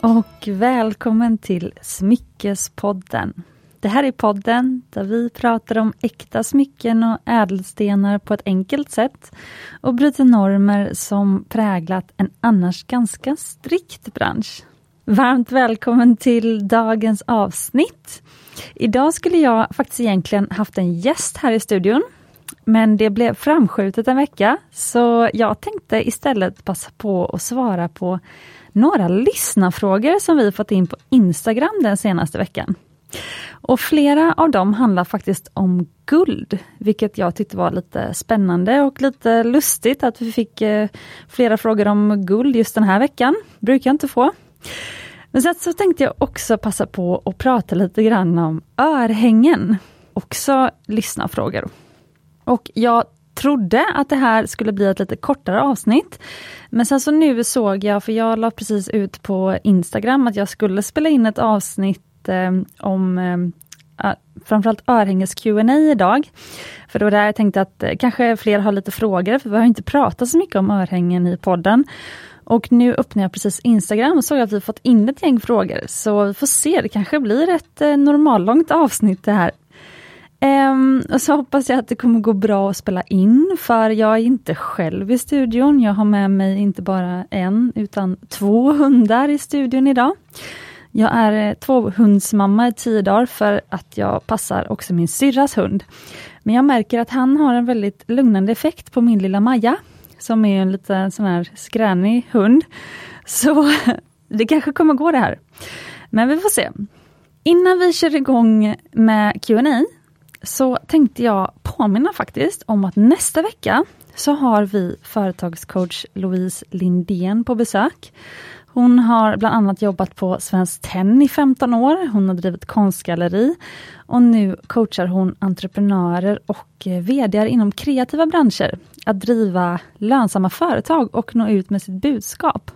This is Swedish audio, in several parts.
och välkommen till Smyckespodden. Det här är podden där vi pratar om äkta smycken och ädelstenar på ett enkelt sätt och bryter normer som präglat en annars ganska strikt bransch. Varmt välkommen till dagens avsnitt. Idag skulle jag faktiskt egentligen haft en gäst här i studion. Men det blev framskjutet en vecka, så jag tänkte istället passa på att svara på några lyssnarfrågor som vi fått in på Instagram den senaste veckan. Och flera av dem handlar faktiskt om guld, vilket jag tyckte var lite spännande och lite lustigt att vi fick eh, flera frågor om guld just den här veckan. brukar jag inte få. Men sen så tänkte jag också passa på att prata lite grann om örhängen. Också lyssnarfrågor. Och jag trodde att det här skulle bli ett lite kortare avsnitt. Men sen så nu såg jag, för jag la precis ut på Instagram att jag skulle spela in ett avsnitt eh, om eh, framförallt örhänges Q&A idag. För det var där jag tänkte att eh, kanske fler har lite frågor, för vi har inte pratat så mycket om örhängen i podden. Och nu öppnade jag precis Instagram och såg att vi fått in ett gäng frågor. Så vi får se, det kanske blir ett eh, normallångt avsnitt det här. Um, och så hoppas jag att det kommer gå bra att spela in, för jag är inte själv i studion. Jag har med mig inte bara en, utan två hundar i studion idag. Jag är eh, tvåhundsmamma i tio dagar för att jag passar också min syrras hund. Men jag märker att han har en väldigt lugnande effekt på min lilla Maja, som är en lite sån här skränig hund. Så det kanske kommer gå det här. Men vi får se. Innan vi kör igång med Q&A så tänkte jag påminna faktiskt om att nästa vecka så har vi företagscoach Louise Lindén på besök. Hon har bland annat jobbat på Svenskt Tenn i 15 år. Hon har drivit konstgalleri och nu coachar hon entreprenörer och eh, VD inom kreativa branscher att driva lönsamma företag och nå ut med sitt budskap.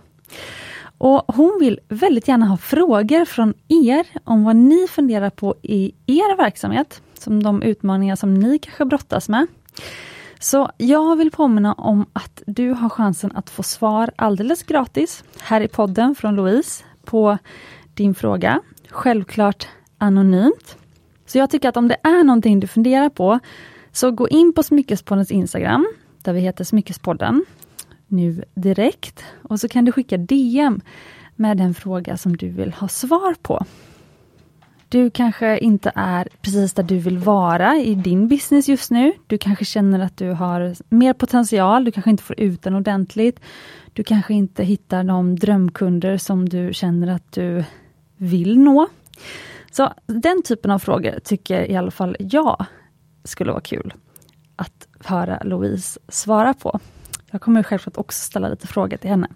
Och Hon vill väldigt gärna ha frågor från er om vad ni funderar på i er verksamhet som de utmaningar som ni kanske brottas med. Så jag vill påminna om att du har chansen att få svar alldeles gratis här i podden från Louise på din fråga. Självklart anonymt. Så jag tycker att om det är någonting du funderar på, så gå in på Smyckespoddens Instagram, där vi heter Smyckespodden, nu direkt. Och så kan du skicka DM med den fråga som du vill ha svar på. Du kanske inte är precis där du vill vara i din business just nu. Du kanske känner att du har mer potential, du kanske inte får ut den ordentligt. Du kanske inte hittar de drömkunder som du känner att du vill nå. Så den typen av frågor tycker i alla fall jag skulle vara kul att höra Louise svara på. Jag kommer självklart också ställa lite frågor till henne.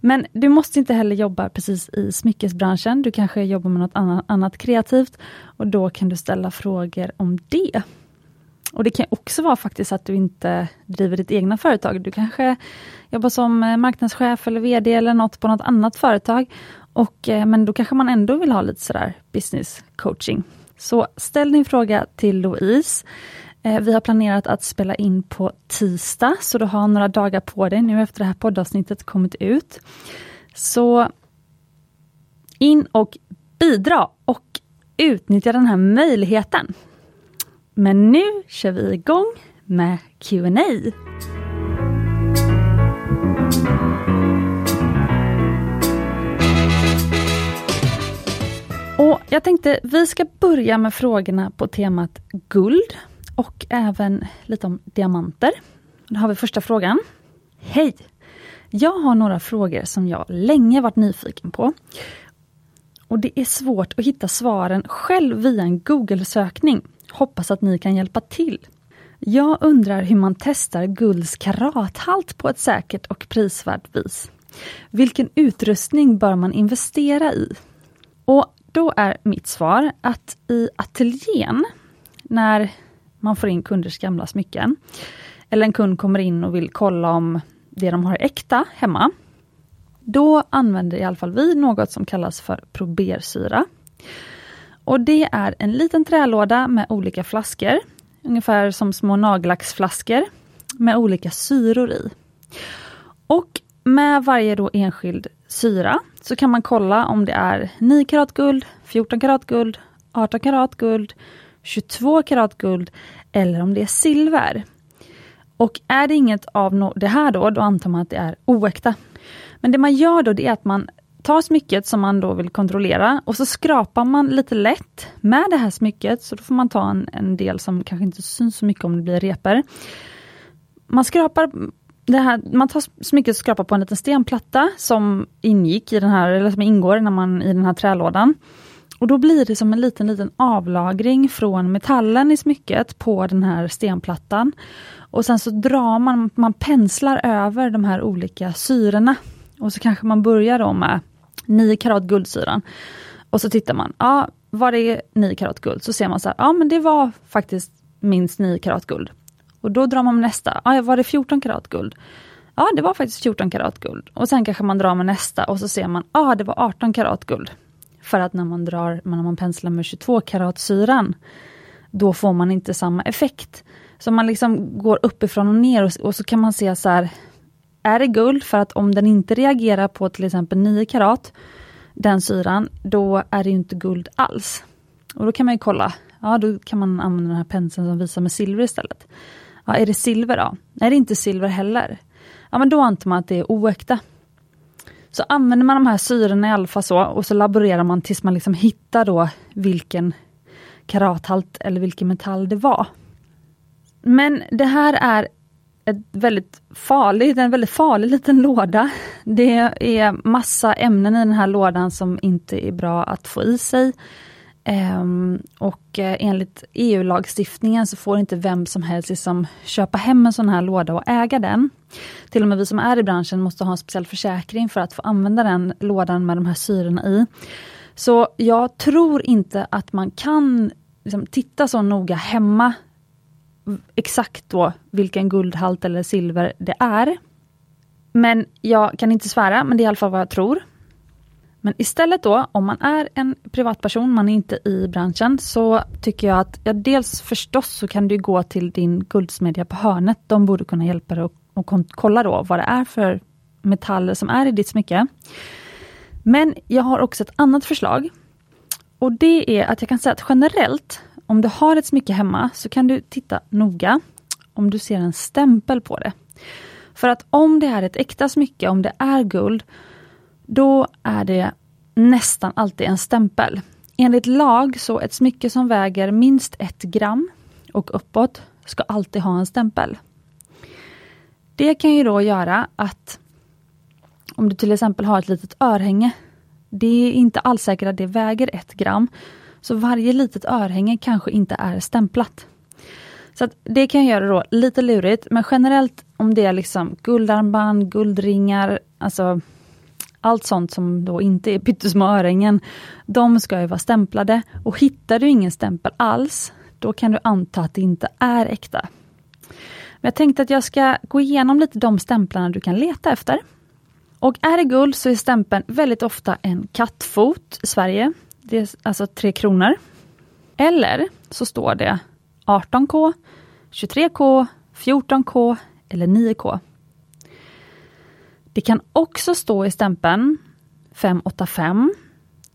Men du måste inte heller jobba precis i smyckesbranschen. Du kanske jobbar med något annat, annat kreativt och då kan du ställa frågor om det. Och Det kan också vara faktiskt att du inte driver ditt egna företag. Du kanske jobbar som eh, marknadschef eller VD eller något på något annat företag. Och, eh, men då kanske man ändå vill ha lite sådär business coaching. Så ställ din fråga till Louise. Eh, vi har planerat att spela in på tisdag, så du har några dagar på dig nu efter det här poddavsnittet kommit ut. Så in och bidra och utnyttja den här möjligheten. Men nu kör vi igång med Q&A. Och Jag tänkte vi ska börja med frågorna på temat guld och även lite om diamanter. Då har vi första frågan. Hej! Jag har några frågor som jag länge varit nyfiken på. Och Det är svårt att hitta svaren själv via en Google-sökning. Hoppas att ni kan hjälpa till. Jag undrar hur man testar gulds karathalt på ett säkert och prisvärt vis. Vilken utrustning bör man investera i? Och Då är mitt svar att i ateljén, när man får in kunders gamla smycken. Eller en kund kommer in och vill kolla om det de har är äkta hemma. Då använder i alla fall vi något som kallas för probersyra. Och Det är en liten trälåda med olika flaskor, ungefär som små nagellacksflaskor med olika syror i. Och med varje då enskild syra så kan man kolla om det är 9 karat guld, 14 karat guld, 18 karat guld, 22 karat guld eller om det är silver. Och är det inget av det här då, då antar man att det är oäkta. Men det man gör då, det är att man tar smycket som man då vill kontrollera och så skrapar man lite lätt med det här smycket, så då får man ta en, en del som kanske inte syns så mycket om det blir repor. Man skrapar det här, man tar smycket och skrapar på en liten stenplatta som ingick i den här, eller som ingår när man, i den här trälådan. Och då blir det som en liten, liten avlagring från metallen i smycket på den här stenplattan. Och sen så drar man, man penslar över de här olika syrorna. Och så kanske man börjar då med 9 karat guldsyran. Och så tittar man, ja, var det 9 karat guld? Så ser man så här, ja men det var faktiskt minst 9 karat guld. Och då drar man med nästa, ja var det 14 karat guld? Ja det var faktiskt 14 karat guld. Och sen kanske man drar med nästa och så ser man, ja det var 18 karat guld. För att när man drar, när man penslar med 22 karat syran, då får man inte samma effekt. Så man liksom går uppifrån och ner och, och så kan man se så här, är det guld? För att om den inte reagerar på till exempel 9 karat, den syran, då är det inte guld alls. Och då kan man ju kolla, ja då kan man använda den här penseln som visar med silver istället. Ja, är det silver då? Nej, det är inte silver heller. Ja, men då antar man att det är oäkta. Så använder man de här syrorna i alla fall så och så laborerar man tills man liksom hittar då vilken karathalt eller vilken metall det var. Men det här är ett väldigt farligt, en väldigt farlig liten låda. Det är massa ämnen i den här lådan som inte är bra att få i sig. Um, och eh, enligt EU-lagstiftningen så får inte vem som helst liksom köpa hem en sån här låda och äga den. Till och med vi som är i branschen måste ha en speciell försäkring för att få använda den lådan med de här syrorna i. Så jag tror inte att man kan liksom, titta så noga hemma exakt då vilken guldhalt eller silver det är. Men jag kan inte svära, men det är i alla fall vad jag tror. Men istället då, om man är en privatperson, man är inte i branschen, så tycker jag att, ja, dels förstås så kan du gå till din guldsmedja på hörnet. De borde kunna hjälpa dig att kolla då vad det är för metaller som är i ditt smycke. Men jag har också ett annat förslag. Och det är att jag kan säga att generellt, om du har ett smycke hemma, så kan du titta noga om du ser en stämpel på det. För att om det är ett äkta smycke, om det är guld, då är det nästan alltid en stämpel. Enligt lag så ett smycke som väger minst ett gram och uppåt ska alltid ha en stämpel. Det kan ju då göra att om du till exempel har ett litet örhänge, det är inte alls säkert att det väger ett gram. Så varje litet örhänge kanske inte är stämplat. Så Det kan göra då lite lurigt, men generellt om det är liksom guldarmband, guldringar, alltså allt sånt som då inte är pyttesmå örhängen, de ska ju vara stämplade. Och hittar du ingen stämpel alls, då kan du anta att det inte är äkta. Men jag tänkte att jag ska gå igenom lite de stämplarna du kan leta efter. Och är det guld så är stämpeln väldigt ofta en kattfot i Sverige. Det är alltså tre kronor. Eller så står det 18K, 23K, 14K eller 9K. Det kan också stå i stämpeln 585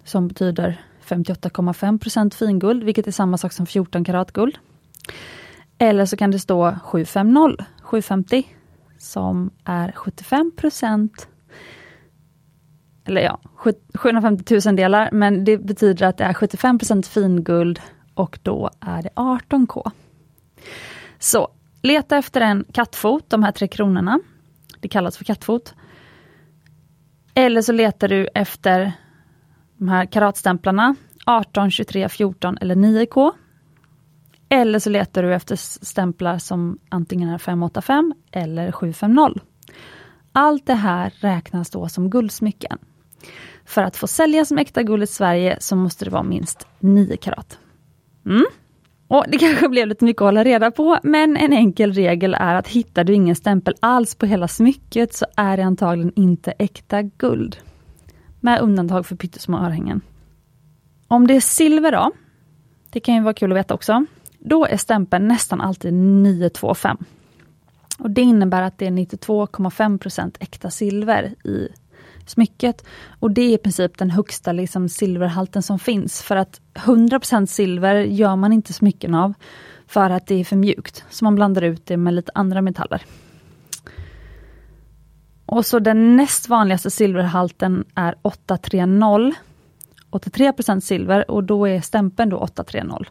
som betyder 58,5% finguld, vilket är samma sak som 14 karat guld. Eller så kan det stå 750, 750 som är 75 eller ja, 750 000 delar, men det betyder att det är 75% finguld och då är det 18K. Så leta efter en kattfot, de här tre kronorna. Det kallas för kattfot. Eller så letar du efter de här karatstämplarna 18, 23, 14 eller 9K. Eller så letar du efter stämplar som antingen är 585 eller 750. Allt det här räknas då som guldsmycken. För att få sälja som äkta guld i Sverige så måste det vara minst 9 karat. Mm. Och Det kanske blev lite mycket att hålla reda på, men en enkel regel är att hittar du ingen stämpel alls på hela smycket så är det antagligen inte äkta guld. Med undantag för pyttesmå örhängen. Om det är silver då, det kan ju vara kul att veta också, då är stämpeln nästan alltid 925. Och Det innebär att det är 92,5% äkta silver i smycket. Och det är i princip den högsta liksom, silverhalten som finns. För att 100% silver gör man inte smycken av för att det är för mjukt. Så man blandar ut det med lite andra metaller. Och så den näst vanligaste silverhalten är 830. 83 silver och då är stämpeln då 830.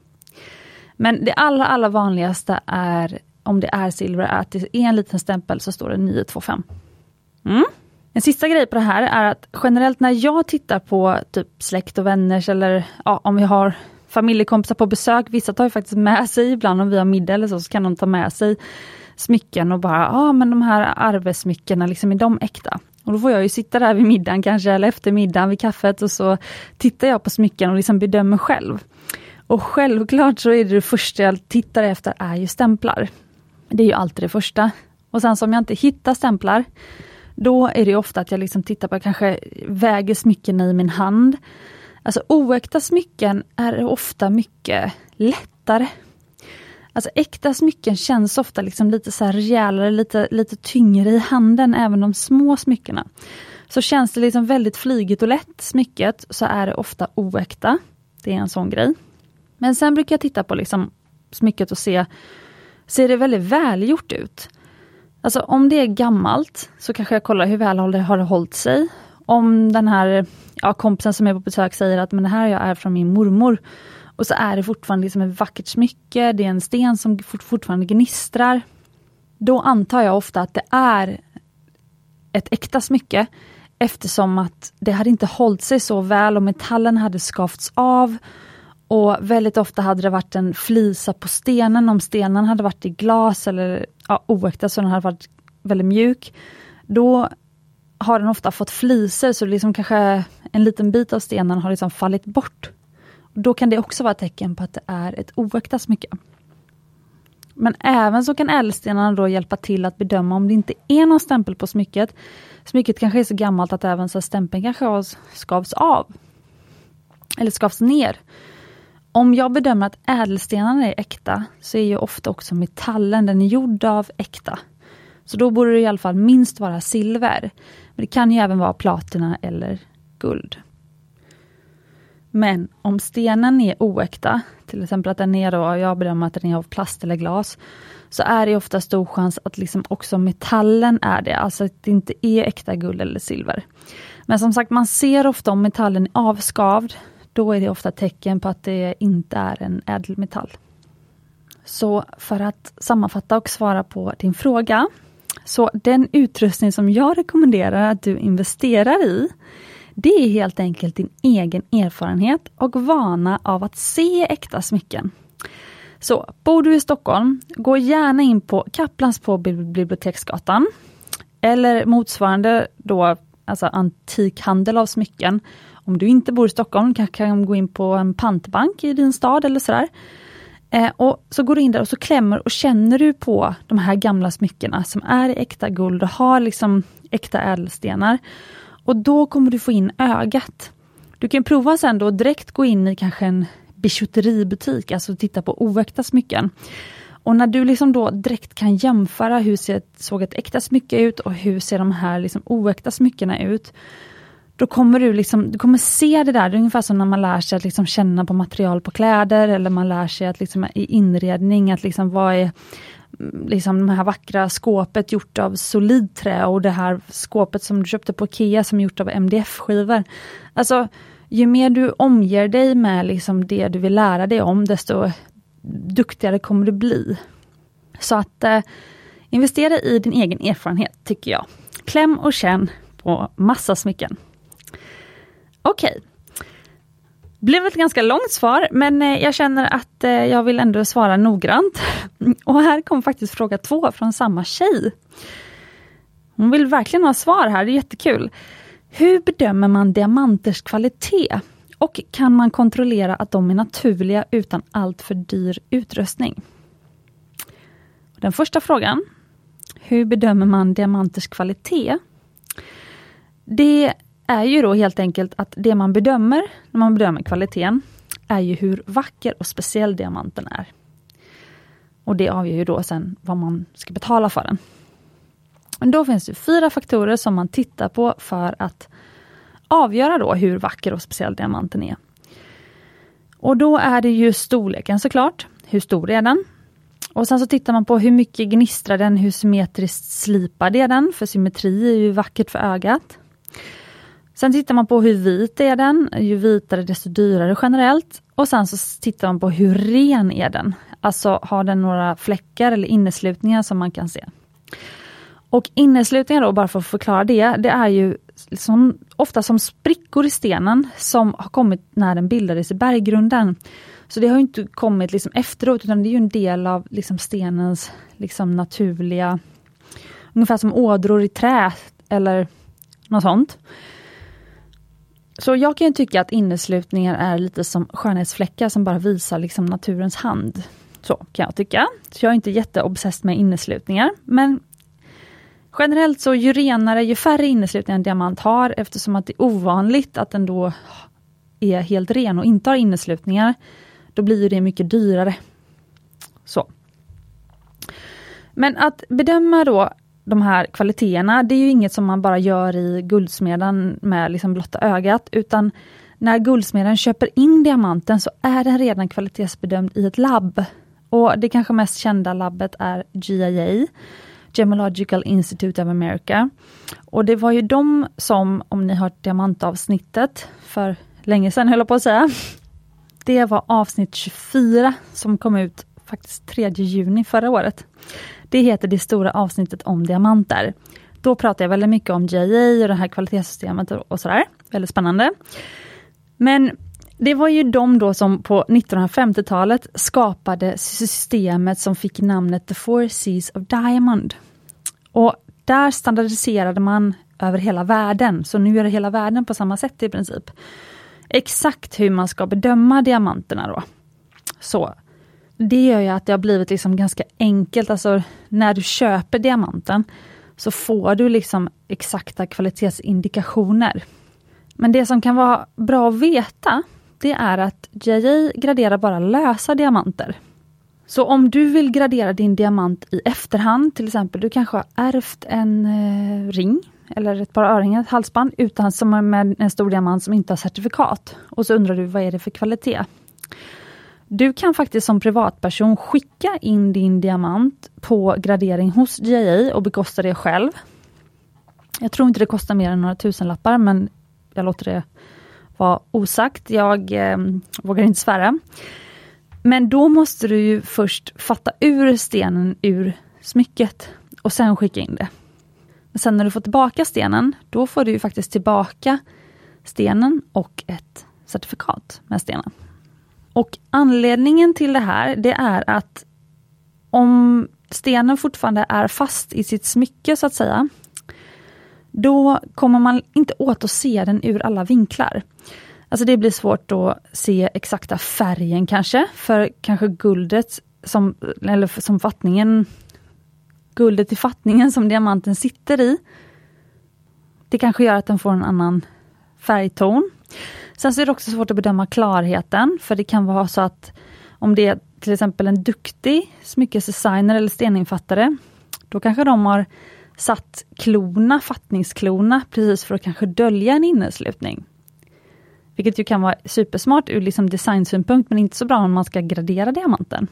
Men det allra, allra vanligaste är, om det är silver, är att det är en liten stämpel så står det 925. Mm. En sista grej på det här är att generellt när jag tittar på typ släkt och vänners eller ja, om vi har familjekompisar på besök, vissa tar ju faktiskt med sig ibland om vi har middag eller så, så kan de ta med sig smycken och bara, ja ah, men de här arvesmyckena, liksom är de äkta? Och då får jag ju sitta där vid middagen kanske, eller efter middagen vid kaffet och så tittar jag på smycken och liksom bedömer själv. Och självklart så är det, det första jag tittar efter är ju stämplar. Det är ju alltid det första. Och sen så om jag inte hittar stämplar, då är det ofta att jag liksom tittar på, kanske väger smyckena i min hand. Alltså oäkta smycken är ofta mycket lättare. Alltså äkta smycken känns ofta liksom lite så här rejälare, lite, lite tyngre i handen, även de små smyckena. Så känns det liksom väldigt flygigt och lätt smycket, så är det ofta oäkta. Det är en sån grej. Men sen brukar jag titta på liksom smycket och se, ser det väldigt välgjort ut? Alltså om det är gammalt så kanske jag kollar hur väl har det hållit sig. Om den här ja, kompisen som är på besök säger att men det här är från min mormor. Och så är det fortfarande liksom ett vackert smycke, det är en sten som fortfarande gnistrar. Då antar jag ofta att det är ett äkta smycke eftersom att det hade inte hållit sig så väl och metallen hade skavts av och väldigt ofta hade det varit en flisa på stenen, om stenen hade varit i glas eller ja, oäkta så den hade varit väldigt mjuk. Då har den ofta fått flisor så liksom kanske en liten bit av stenen har liksom fallit bort. Då kan det också vara ett tecken på att det är ett oäkta smycke. Men även så kan ädelstenarna då hjälpa till att bedöma om det inte är någon stämpel på smycket. Smycket kanske är så gammalt att även så stämpeln kanske skavs av. Eller skavs ner. Om jag bedömer att ädelstenarna är äkta, så är ju ofta också metallen den är gjord av äkta. Så då borde det i alla fall minst vara silver. Men det kan ju även vara platina eller guld. Men om stenen är oäkta, till exempel att den är då, jag bedömer att den är av plast eller glas, så är det ofta stor chans att liksom också metallen är det, alltså att det inte är äkta guld eller silver. Men som sagt, man ser ofta om metallen är avskavd, då är det ofta tecken på att det inte är en ädelmetall. Så för att sammanfatta och svara på din fråga. Så den utrustning som jag rekommenderar att du investerar i, det är helt enkelt din egen erfarenhet och vana av att se äkta smycken. Så bor du i Stockholm, gå gärna in på Kaplans på Biblioteksgatan. Eller motsvarande då, alltså antikhandel av smycken om du inte bor i Stockholm kanske kan gå in på en pantbank i din stad eller sådär. Eh, och så går du in där och så klämmer och känner du på de här gamla smyckena som är i äkta guld och har liksom äkta ädelstenar. Och då kommer du få in ögat. Du kan prova sen då direkt gå in i kanske en bijouteributik, alltså titta på oäkta smycken. Och när du liksom då direkt kan jämföra hur ser, såg ett äkta smycke ut och hur ser de här liksom oäkta smyckena ut då kommer du liksom, du kommer se det där, det är ungefär som när man lär sig att liksom känna på material på kläder, eller man lär sig att liksom i inredning, att liksom vad är mm, liksom det här vackra skåpet gjort av solidträ och det här skåpet som du köpte på Ikea som är gjort av MDF-skivor. Alltså, ju mer du omger dig med liksom det du vill lära dig om, desto duktigare kommer du bli. Så att eh, investera i din egen erfarenhet, tycker jag. Kläm och känn på massa smycken. Okej. Okay. Blev ett ganska långt svar, men eh, jag känner att eh, jag vill ändå svara noggrant. Och här kom faktiskt fråga två från samma tjej. Hon vill verkligen ha svar här, det är jättekul. Hur bedömer man diamanters kvalitet? Och kan man kontrollera att de är naturliga utan allt för dyr utrustning? Den första frågan. Hur bedömer man diamanters kvalitet? Det är ju då helt enkelt att det man bedömer när man bedömer kvaliteten är ju hur vacker och speciell diamanten är. Och det avgör ju då sen vad man ska betala för den. Men då finns det fyra faktorer som man tittar på för att avgöra då hur vacker och speciell diamanten är. Och då är det ju storleken såklart. Hur stor är den? Och sen så tittar man på hur mycket gnistrar den, hur symmetriskt slipad är den? För symmetri är ju vackert för ögat. Sen tittar man på hur vit är den, ju vitare desto dyrare generellt. Och sen så tittar man på hur ren är den? Alltså har den några fläckar eller inneslutningar som man kan se. Och inneslutningar då, bara för att förklara det, det är ju som, ofta som sprickor i stenen som har kommit när den bildades i berggrunden. Så det har inte kommit liksom efteråt, utan det är en del av liksom stenens liksom naturliga, ungefär som ådror i trä eller något sånt. Så jag kan tycka att inneslutningar är lite som skönhetsfläckar som bara visar liksom naturens hand. Så kan jag tycka. Så jag är inte jätteobsessed med inneslutningar. Men generellt så ju renare, ju färre inneslutningar en diamant har eftersom att det är ovanligt att den då är helt ren och inte har inneslutningar. Då blir det mycket dyrare. Så. Men att bedöma då de här kvaliteterna, det är ju inget som man bara gör i guldsmeden med liksom blotta ögat, utan när guldsmeden köper in diamanten så är den redan kvalitetsbedömd i ett labb. Och Det kanske mest kända labbet är GIA, Gemological Institute of America. Och det var ju de som, om ni har hört diamantavsnittet för länge sedan höll jag på att säga, det var avsnitt 24 som kom ut faktiskt 3 juni förra året. Det heter det stora avsnittet om diamanter. Då pratar jag väldigt mycket om JA och det här kvalitetssystemet och sådär. Väldigt spännande. Men det var ju de då som på 1950-talet skapade systemet som fick namnet The Four Seas of Diamond. Och där standardiserade man över hela världen, så nu är det hela världen på samma sätt i princip. Exakt hur man ska bedöma diamanterna då. Så det gör ju att det har blivit liksom ganska enkelt, alltså när du köper diamanten så får du liksom exakta kvalitetsindikationer. Men det som kan vara bra att veta, det är att JJ graderar bara lösa diamanter. Så om du vill gradera din diamant i efterhand, till exempel du kanske har ärvt en eh, ring eller ett par örhängen, ett halsband, utan som med en stor diamant som inte har certifikat. Och så undrar du vad är det för kvalitet? Du kan faktiskt som privatperson skicka in din diamant på gradering hos GIA och bekosta det själv. Jag tror inte det kostar mer än några tusenlappar men jag låter det vara osagt. Jag eh, vågar inte svära. Men då måste du ju först fatta ur stenen ur smycket och sen skicka in det. Men sen när du får tillbaka stenen, då får du ju faktiskt tillbaka stenen och ett certifikat med stenen. Och anledningen till det här, det är att om stenen fortfarande är fast i sitt smycke så att säga, då kommer man inte åt att se den ur alla vinklar. Alltså det blir svårt att se exakta färgen kanske, för kanske guldet som, eller som fattningen, guldet i fattningen som diamanten sitter i, det kanske gör att den får en annan färgton. Sen så är det också svårt att bedöma klarheten, för det kan vara så att om det är till exempel en duktig smyckesdesigner eller steninfattare, då kanske de har satt klona, fattningsklona, precis för att kanske dölja en inneslutning. Vilket ju kan vara supersmart ur liksom designsynpunkt, men inte så bra om man ska gradera diamanten.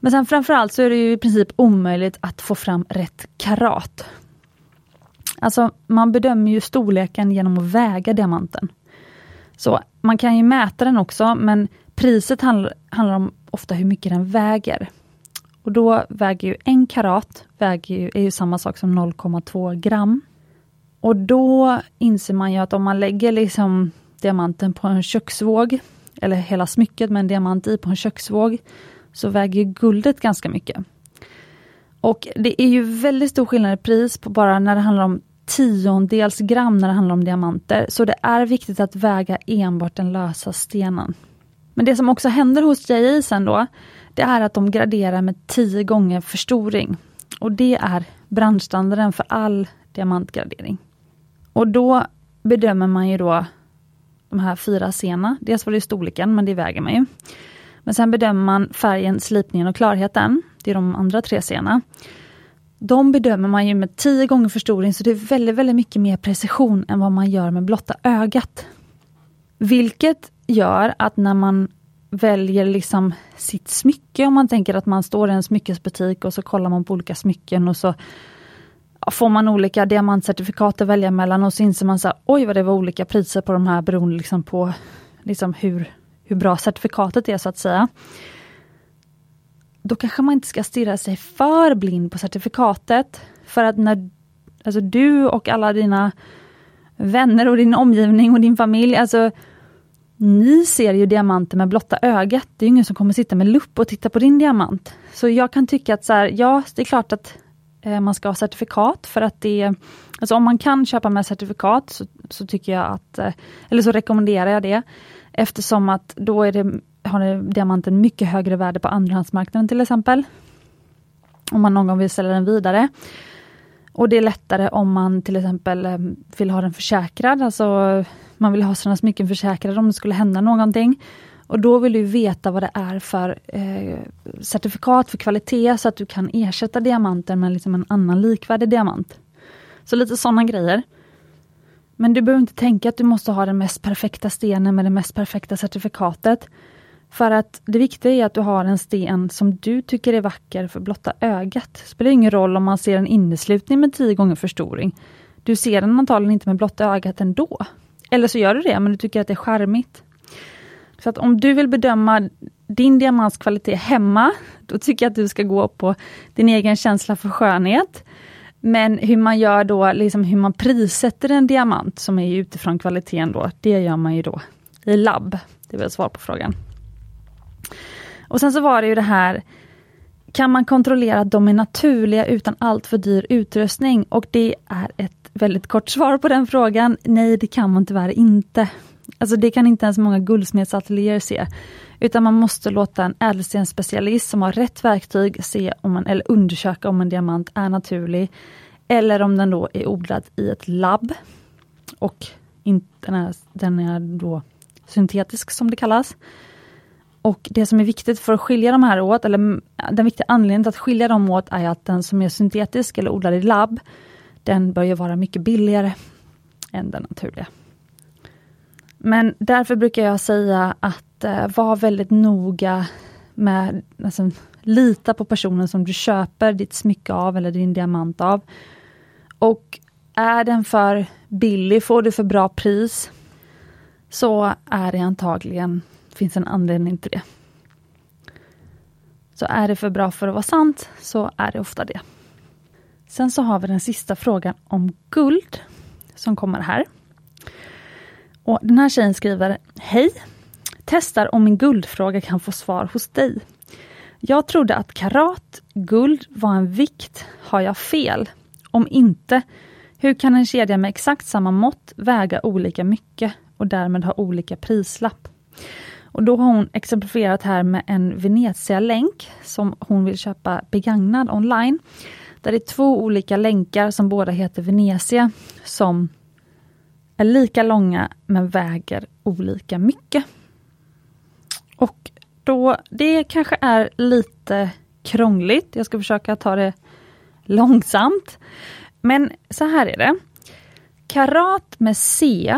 Men sen framförallt så är det ju i princip omöjligt att få fram rätt karat. Alltså, man bedömer ju storleken genom att väga diamanten. Så man kan ju mäta den också, men priset handl handlar om ofta hur mycket den väger. Och då väger ju en karat väger ju, är ju samma sak som 0,2 gram. Och då inser man ju att om man lägger liksom diamanten på en köksvåg, eller hela smycket med en diamant i på en köksvåg, så väger guldet ganska mycket. Och det är ju väldigt stor skillnad i pris på bara när det handlar om tiondels gram när det handlar om diamanter, så det är viktigt att väga enbart den lösa stenen. Men det som också händer hos JI sen då, det är att de graderar med 10 gånger förstoring. Och det är branschstandarden för all diamantgradering. Och då bedömer man ju då de här fyra sena. Dels var det storleken, men det väger man ju. Men sen bedömer man färgen, slipningen och klarheten. Det är de andra tre sena de bedömer man ju med tio gånger förstoring, så det är väldigt, väldigt mycket mer precision än vad man gör med blotta ögat. Vilket gör att när man väljer liksom sitt smycke, om man tänker att man står i en smyckesbutik och så kollar man på olika smycken och så får man olika diamantcertifikat att välja mellan och så inser man så här, oj vad det var olika priser på de här beroende liksom på liksom hur, hur bra certifikatet är så att säga. Då kanske man inte ska stirra sig för blind på certifikatet. För att när alltså du och alla dina vänner och din omgivning och din familj, alltså ni ser ju diamanter med blotta ögat. Det är ingen som kommer sitta med lupp och titta på din diamant. Så jag kan tycka att så här, ja, det är klart att eh, man ska ha certifikat för att det Alltså om man kan köpa med certifikat så, så tycker jag att, eh, eller så rekommenderar jag det. Eftersom att då är det, har diamanten mycket högre värde på andrahandsmarknaden till exempel. Om man någon gång vill sälja den vidare. Och det är lättare om man till exempel eh, vill ha den försäkrad, alltså man vill ha sina smycken försäkrade om det skulle hända någonting. Och då vill du veta vad det är för eh, certifikat för kvalitet så att du kan ersätta diamanten med liksom en annan likvärdig diamant. Så lite sådana grejer. Men du behöver inte tänka att du måste ha den mest perfekta stenen med det mest perfekta certifikatet. För att det viktiga är att du har en sten som du tycker är vacker för blotta ögat. Det spelar ingen roll om man ser en inneslutning med 10 gånger förstoring. Du ser den antagligen inte med blotta ögat ändå. Eller så gör du det, men du tycker att det är charmigt. Så att om du vill bedöma din diamants kvalitet hemma, då tycker jag att du ska gå på din egen känsla för skönhet. Men hur man gör då, liksom hur man prissätter en diamant som är utifrån kvaliteten då, det gör man ju då i labb. Det är väl svar på frågan. Och sen så var det ju det här, kan man kontrollera att de är naturliga utan allt för dyr utrustning? Och det är ett väldigt kort svar på den frågan. Nej, det kan man tyvärr inte. Alltså det kan inte ens många guldsmedsateljéer se. Utan man måste låta en ädelstensspecialist som har rätt verktyg se om man, eller undersöka om en diamant är naturlig. Eller om den då är odlad i ett labb. Och inte, den, är, den är då syntetisk som det kallas. Och det som är viktigt för att skilja de här åt, eller den viktiga anledningen till att skilja dem åt är att den som är syntetisk eller odlad i labb, den bör ju vara mycket billigare än den naturliga. Men därför brukar jag säga att eh, var väldigt noga med, alltså, lita på personen som du köper ditt smycke av eller din diamant av. Och är den för billig, får du för bra pris, så är det antagligen, finns en anledning till det. Så är det för bra för att vara sant, så är det ofta det. Sen så har vi den sista frågan om guld, som kommer här. Och Den här tjejen skriver Hej! Testar om min guldfråga kan få svar hos dig. Jag trodde att karat guld var en vikt. Har jag fel? Om inte, hur kan en kedja med exakt samma mått väga olika mycket och därmed ha olika prislapp? Och Då har hon exemplifierat här med en Venezia-länk som hon vill köpa begagnad online. Där det är två olika länkar som båda heter Venezia som är lika långa men väger olika mycket. Och då, det kanske är lite krångligt. Jag ska försöka ta det långsamt. Men så här är det. Karat med C,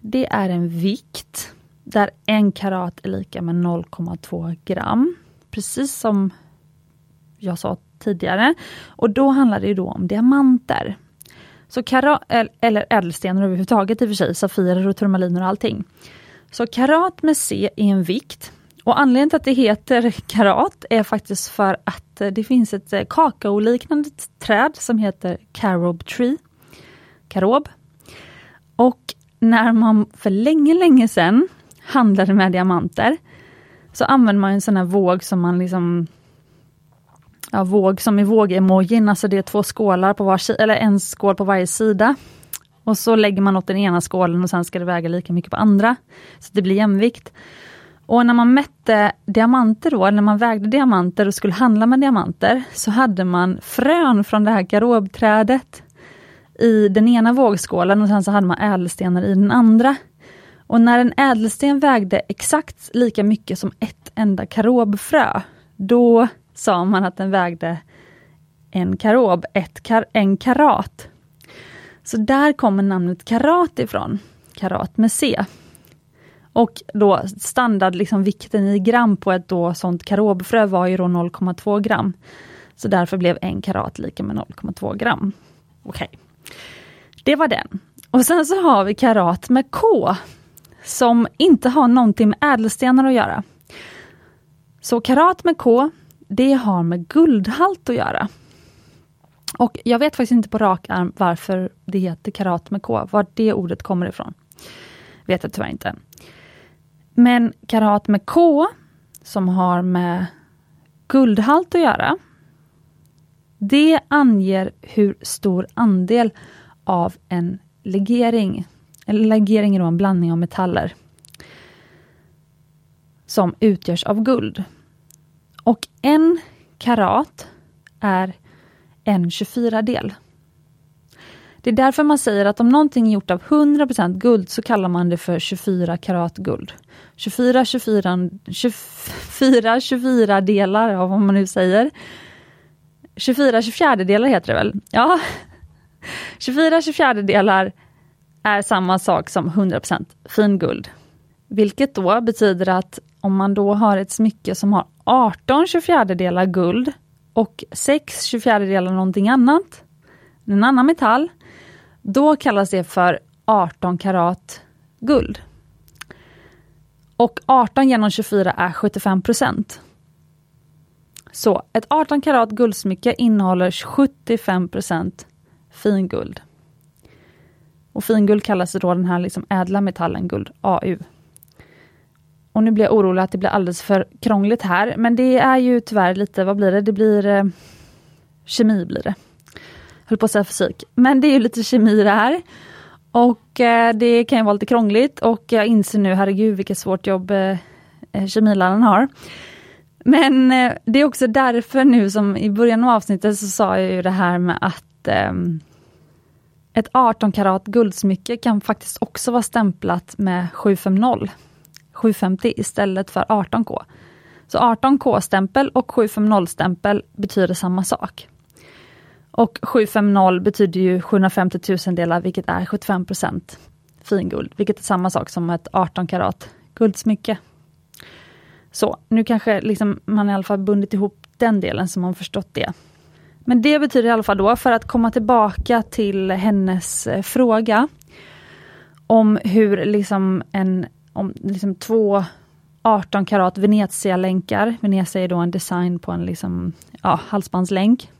det är en vikt där en karat är lika med 0,2 gram. Precis som jag sa tidigare. Och då handlar det då om diamanter. Så karat, eller ädelstenar överhuvudtaget i och för sig, safirer och turmaliner och allting. Så karat med C är en vikt. Och anledningen till att det heter karat är faktiskt för att eh, det finns ett eh, kakaoliknande träd som heter carob tree. Karob. Och när man för länge, länge sedan handlade med diamanter så använde man en sån här våg som man liksom ja, våg som i vågemojin, alltså det är två skålar på var eller en skål på varje sida. Och så lägger man åt den ena skålen och sen ska det väga lika mycket på andra. Så det blir jämvikt. Och när man mätte diamanter då, när man vägde diamanter och skulle handla med diamanter, så hade man frön från det här garobträdet i den ena vågskålen och sen så hade man ädelstenar i den andra. Och när en ädelsten vägde exakt lika mycket som ett enda karobfrö, då sa man att den vägde en karob, ett kar en karat. Så där kommer namnet karat ifrån, karat med C. Och då standard liksom vikten i gram på ett då sånt karobfrö var ju då 0,2 gram. Så därför blev en karat lika med 0,2 gram. Okej, okay. det var den. Och sen så har vi karat med K, som inte har någonting med ädelstenar att göra. Så karat med K, det har med guldhalt att göra. Och jag vet faktiskt inte på rak arm varför det heter karat med K, var det ordet kommer ifrån. Vet jag tyvärr inte. Men karat med K, som har med guldhalt att göra, det anger hur stor andel av en legering, legering är då en blandning av metaller, som utgörs av guld. Och en karat är en 24-del. Det är därför man säger att om någonting är gjort av 100% guld så kallar man det för 24 karat guld. 24, 24, 24, 24 delar av vad man nu säger. 24 24 delar heter det väl? Ja. 24 24 delar är samma sak som 100% finguld. Vilket då betyder att om man då har ett smycke som har 18 24 delar guld och 6 24 delar någonting annat, en annan metall, då kallas det för 18 karat guld. Och 18 genom 24 är 75 procent. Så ett 18 karat guldsmycke innehåller 75 procent finguld. Och finguld kallas då den här liksom ädla metallen guld, AU. Och nu blir jag orolig att det blir alldeles för krångligt här, men det är ju tyvärr lite, vad blir det? Det blir eh, kemi blir det. Jag Höll på att säga fysik, men det är ju lite kemi det här. Och eh, det kan ju vara lite krångligt och jag inser nu, herregud vilket svårt jobb eh, eh, kemiläraren har. Men eh, det är också därför nu som i början av avsnittet så sa jag ju det här med att eh, ett 18 karat guldsmycke kan faktiskt också vara stämplat med 750, 750 istället för 18K. Så 18K-stämpel och 750-stämpel betyder samma sak. Och 750 betyder ju 750 000 delar vilket är 75% finguld, vilket är samma sak som ett 18 karat guldsmycke. Så, nu kanske liksom man i alla fall bundit ihop den delen så man förstått det. Men det betyder i alla fall då, för att komma tillbaka till hennes eh, fråga om hur liksom en, om liksom två 18 karat Venezia-länkar, Venezia är då en design på en liksom, ja, halsbandslänk.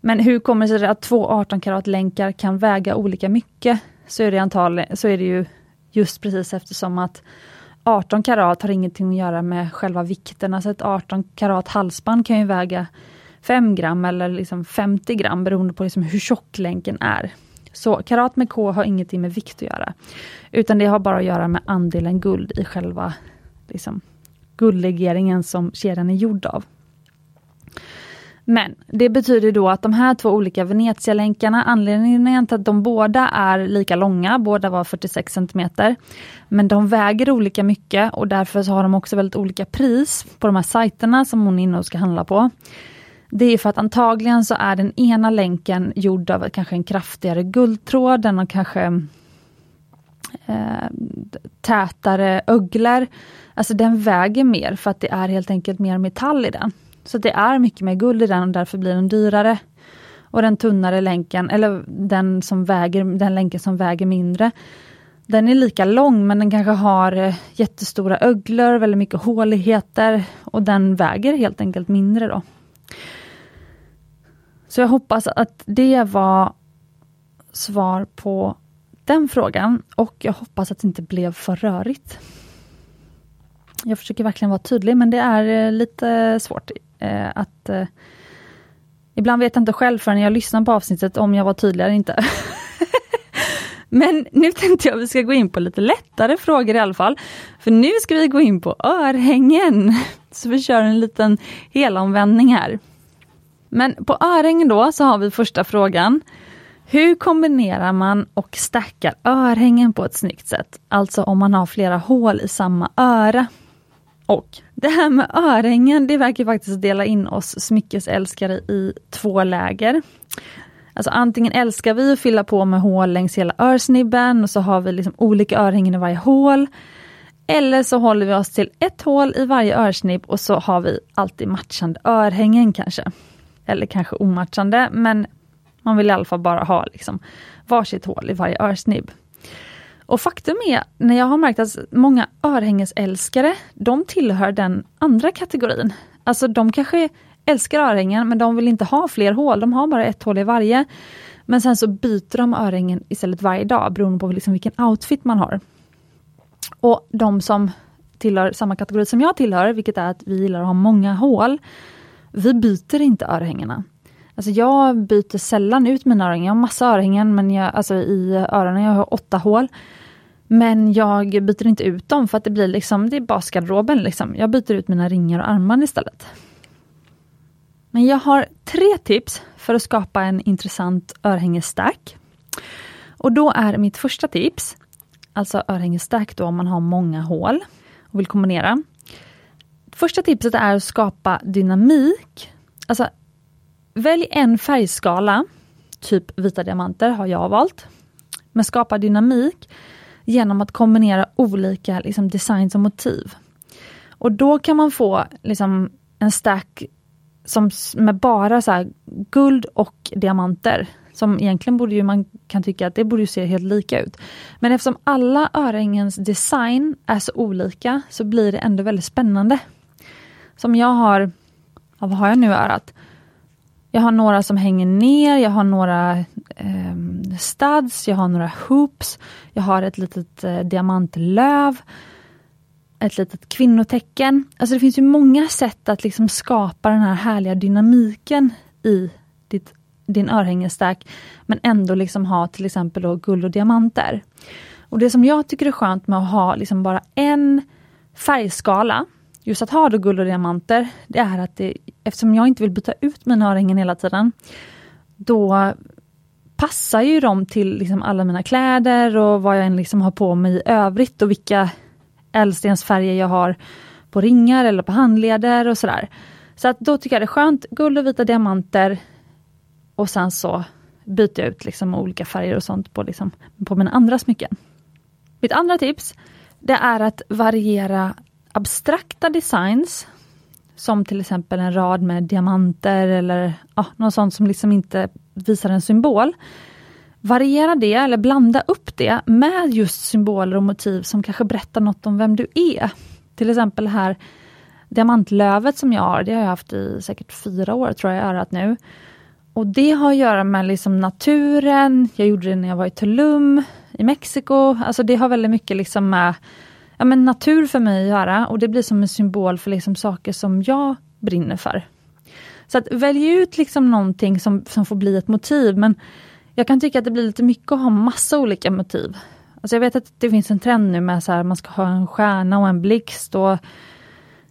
Men hur kommer det sig att två 18 karat länkar kan väga olika mycket? Så är det antal, så är det ju just precis eftersom att 18 karat har ingenting att göra med själva vikten. Alltså ett 18 karat halsband kan ju väga 5 gram eller liksom 50 gram beroende på liksom hur tjock länken är. Så karat med K har ingenting med vikt att göra. Utan det har bara att göra med andelen guld i själva liksom, guldlegeringen som kedjan är gjord av. Men det betyder då att de här två olika Venezia-länkarna, anledningen till att de båda är lika långa, båda var 46 cm, men de väger olika mycket och därför så har de också väldigt olika pris på de här sajterna som hon är inne och ska handla på. Det är för att antagligen så är den ena länken gjord av kanske en kraftigare guldtråd, den har kanske eh, tätare öglor. Alltså den väger mer för att det är helt enkelt mer metall i den. Så det är mycket mer guld i den och därför blir den dyrare. Och den tunnare länken, eller den, som väger, den länken som väger mindre, den är lika lång men den kanske har eh, jättestora öglor, väldigt mycket håligheter och den väger helt enkelt mindre då. Så jag hoppas att det var svar på den frågan och jag hoppas att det inte blev för rörigt. Jag försöker verkligen vara tydlig men det är eh, lite svårt eh, att eh, Ibland vet jag inte själv förrän jag lyssnar på avsnittet om jag var tydlig eller inte. Men nu tänkte jag att vi ska gå in på lite lättare frågor i alla fall. För nu ska vi gå in på örhängen. Så vi kör en liten helomvändning här. Men på örhängen då så har vi första frågan. Hur kombinerar man och stackar örhängen på ett snyggt sätt? Alltså om man har flera hål i samma öra. Och Det här med örhängen, det verkar faktiskt dela in oss smyckesälskare i två läger. Alltså antingen älskar vi att fylla på med hål längs hela örsnibben och så har vi liksom olika örhängen i varje hål. Eller så håller vi oss till ett hål i varje örsnibb och så har vi alltid matchande örhängen kanske. Eller kanske omatchande, men man vill i alla fall bara ha liksom varsitt hål i varje örsnibb. Och faktum är, när jag har märkt att många örhängesälskare, de tillhör den andra kategorin. Alltså de kanske älskar örhängen, men de vill inte ha fler hål, de har bara ett hål i varje. Men sen så byter de örhängen istället varje dag, beroende på liksom vilken outfit man har. Och de som tillhör samma kategori som jag tillhör, vilket är att vi gillar att ha många hål, vi byter inte örhängena. Alltså jag byter sällan ut mina örhängen. Jag har massa örhängen men jag, alltså i öronen, jag har åtta hål. Men jag byter inte ut dem för att det blir liksom, det är basgarderoben liksom. Jag byter ut mina ringar och armband istället. Men jag har tre tips för att skapa en intressant örhängestack. Och då är mitt första tips, alltså örhängesstack då om man har många hål och vill kombinera. Första tipset är att skapa dynamik. Alltså Välj en färgskala, typ vita diamanter har jag valt. Men skapa dynamik genom att kombinera olika liksom, designs och motiv. Och då kan man få liksom, en stack som, med bara så guld och diamanter. Som egentligen borde ju man kan tycka att det borde se helt lika ut. Men eftersom alla örhängens design är så olika så blir det ändå väldigt spännande. Som jag har, ja, vad har jag nu i örat? Jag har några som hänger ner, jag har några eh, studs, jag har några hoops, jag har ett litet eh, diamantlöv, ett litet kvinnotecken. Alltså det finns ju många sätt att liksom skapa den här härliga dynamiken i ditt, din örhängestack, men ändå liksom ha till exempel då guld och diamanter. Och Det som jag tycker är skönt med att ha liksom bara en färgskala, just att ha då guld och diamanter, det är att det, eftersom jag inte vill byta ut mina örhängen hela tiden, då passar ju de till liksom alla mina kläder och vad jag än liksom har på mig i övrigt och vilka ädelstensfärger jag har på ringar eller på handleder och sådär. Så att då tycker jag det är skönt, guld och vita diamanter och sen så byter jag ut liksom olika färger och sånt på, liksom, på mina andra smycken. Mitt andra tips det är att variera abstrakta designs som till exempel en rad med diamanter eller ja, något sånt som liksom inte visar en symbol. Variera det eller blanda upp det med just symboler och motiv som kanske berättar något om vem du är. Till exempel här diamantlövet som jag har, det har jag haft i säkert fyra år tror jag örat nu. Och det har att göra med liksom naturen, jag gjorde det när jag var i Tulum i Mexiko. Alltså det har väldigt mycket liksom med ja, men natur för mig att göra och det blir som en symbol för liksom saker som jag brinner för. Så att välj ut liksom någonting som, som får bli ett motiv men jag kan tycka att det blir lite mycket att ha massa olika motiv. Alltså jag vet att det finns en trend nu med att man ska ha en stjärna och en blixt och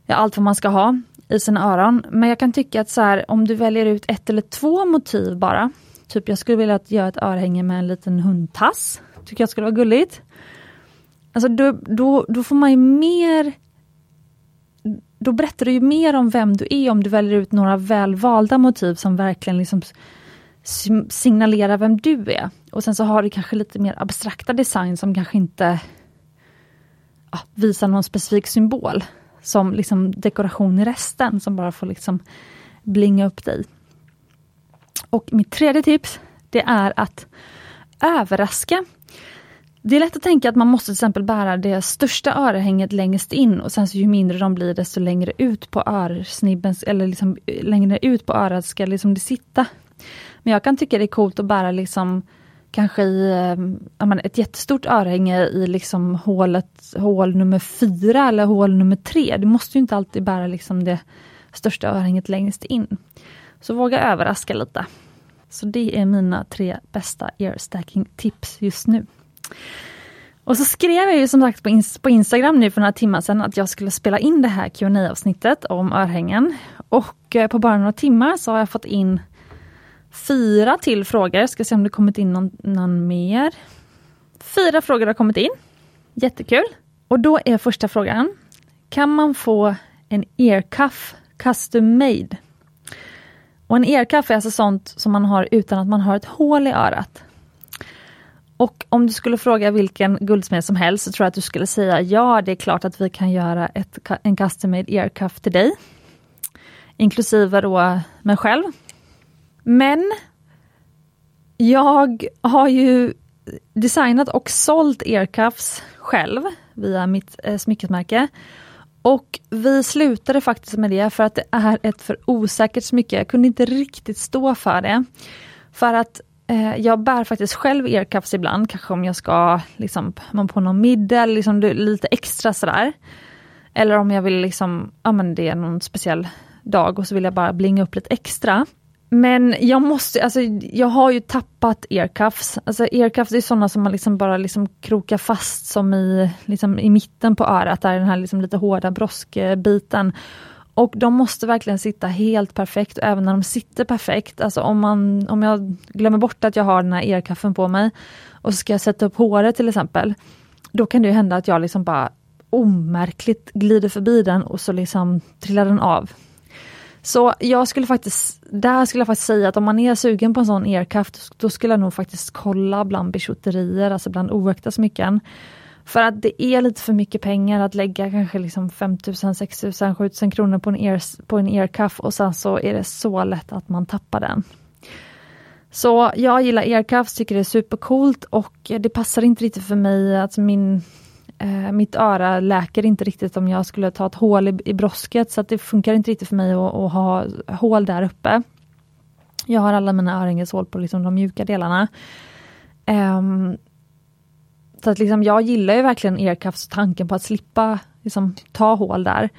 ja, allt vad man ska ha i sina öron. Men jag kan tycka att så här, om du väljer ut ett eller två motiv bara. Typ jag skulle vilja göra ett örhänge med en liten hundtass. Tycker jag skulle vara gulligt. Alltså då, då, då får man ju mer då berättar du ju mer om vem du är om du väljer ut några välvalda motiv som verkligen liksom signalerar vem du är. Och sen så har du kanske lite mer abstrakta design som kanske inte ja, visar någon specifik symbol. Som liksom dekoration i resten som bara får liksom blinga upp dig. Och mitt tredje tips det är att överraska det är lätt att tänka att man måste till exempel bära det största örhänget längst in och sen så ju mindre de blir desto längre ut på örsnibben eller liksom längre ut på örat ska liksom det sitta. Men jag kan tycka det är coolt att bära liksom kanske i eh, menar, ett jättestort örhänge i liksom hålet, hål nummer fyra eller hål nummer tre. Du måste ju inte alltid bära liksom det största örhänget längst in. Så våga överraska lite. Så det är mina tre bästa earstacking tips just nu. Och så skrev jag ju som sagt på, ins på Instagram nu för några timmar sedan att jag skulle spela in det här qa avsnittet om örhängen. Och eh, på bara några timmar så har jag fått in fyra till frågor. Ska se om det kommit in någon, någon mer. Fyra frågor har kommit in. Jättekul! Och då är första frågan. Kan man få en earcuff custom made. Och en earcuff är alltså sånt som man har utan att man har ett hål i örat. Och om du skulle fråga vilken guldsmed som helst så tror jag att du skulle säga ja, det är klart att vi kan göra ett, en custom made earcuff till dig. Inklusive då mig själv. Men jag har ju designat och sålt earcuffs själv via mitt eh, smyckesmärke. Och vi slutade faktiskt med det för att det är ett för osäkert smycke. Jag kunde inte riktigt stå för det. För att eh, jag bär faktiskt själv earcuffs ibland, kanske om jag ska liksom, på någon middag, liksom, lite extra sådär. Eller om jag vill liksom, ja men det är någon speciell dag och så vill jag bara blinga upp lite extra. Men jag måste, alltså jag har ju tappat earcuffs. Alltså earcuffs är sådana som man liksom bara liksom krokar fast som i, liksom i mitten på örat, där den här liksom lite hårda broskbiten. Och de måste verkligen sitta helt perfekt, även när de sitter perfekt. Alltså om, man, om jag glömmer bort att jag har den här earcuffen på mig och så ska jag sätta upp håret till exempel. Då kan det hända att jag liksom bara omärkligt glider förbi den och så liksom trillar den av. Så jag skulle faktiskt, där skulle jag faktiskt säga att om man är sugen på en sån earcuff, då skulle jag nog faktiskt kolla bland bijouterier, alltså bland oäkta smycken. För att det är lite för mycket pengar att lägga kanske liksom 5000, 6000, 7000 kronor på en, ear, på en earcuff och sen så är det så lätt att man tappar den. Så jag gillar earcuffs, tycker det är supercoolt och det passar inte riktigt för mig, att min eh, mitt öra läker inte riktigt om jag skulle ta ett hål i, i brosket så att det funkar inte riktigt för mig att, att ha hål där uppe. Jag har alla mina örhängeshål på liksom de mjuka delarna. Eh, så att liksom, jag gillar ju verkligen earcuffs tanken på att slippa liksom, ta hål där.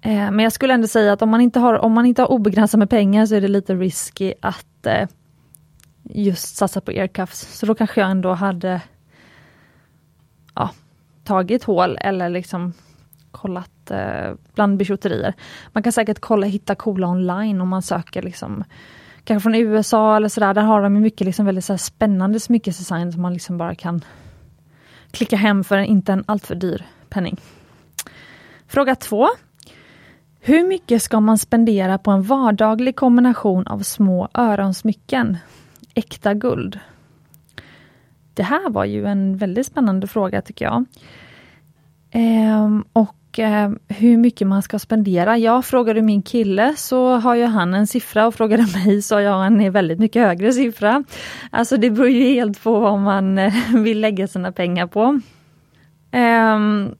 Eh, men jag skulle ändå säga att om man inte har, om man inte har obegränsat med pengar så är det lite risky att eh, just satsa på aircuffs. Så då kanske jag ändå hade ja, tagit hål eller liksom kollat eh, bland bijouterier. Man kan säkert kolla hitta coola online om man söker liksom kanske från USA eller sådär. Där har de mycket liksom väldigt så spännande smyckesdesign som man liksom bara kan klicka hem för en, inte en alltför dyr penning. Fråga två. Hur mycket ska man spendera på en vardaglig kombination av små öronsmycken? Äkta guld. Det här var ju en väldigt spännande fråga tycker jag. Ehm, och eh, hur mycket man ska spendera. Jag frågade min kille så har ju han en siffra och frågade mig så har jag en väldigt mycket högre siffra. Alltså det beror ju helt på vad man eh, vill lägga sina pengar på. Ehm,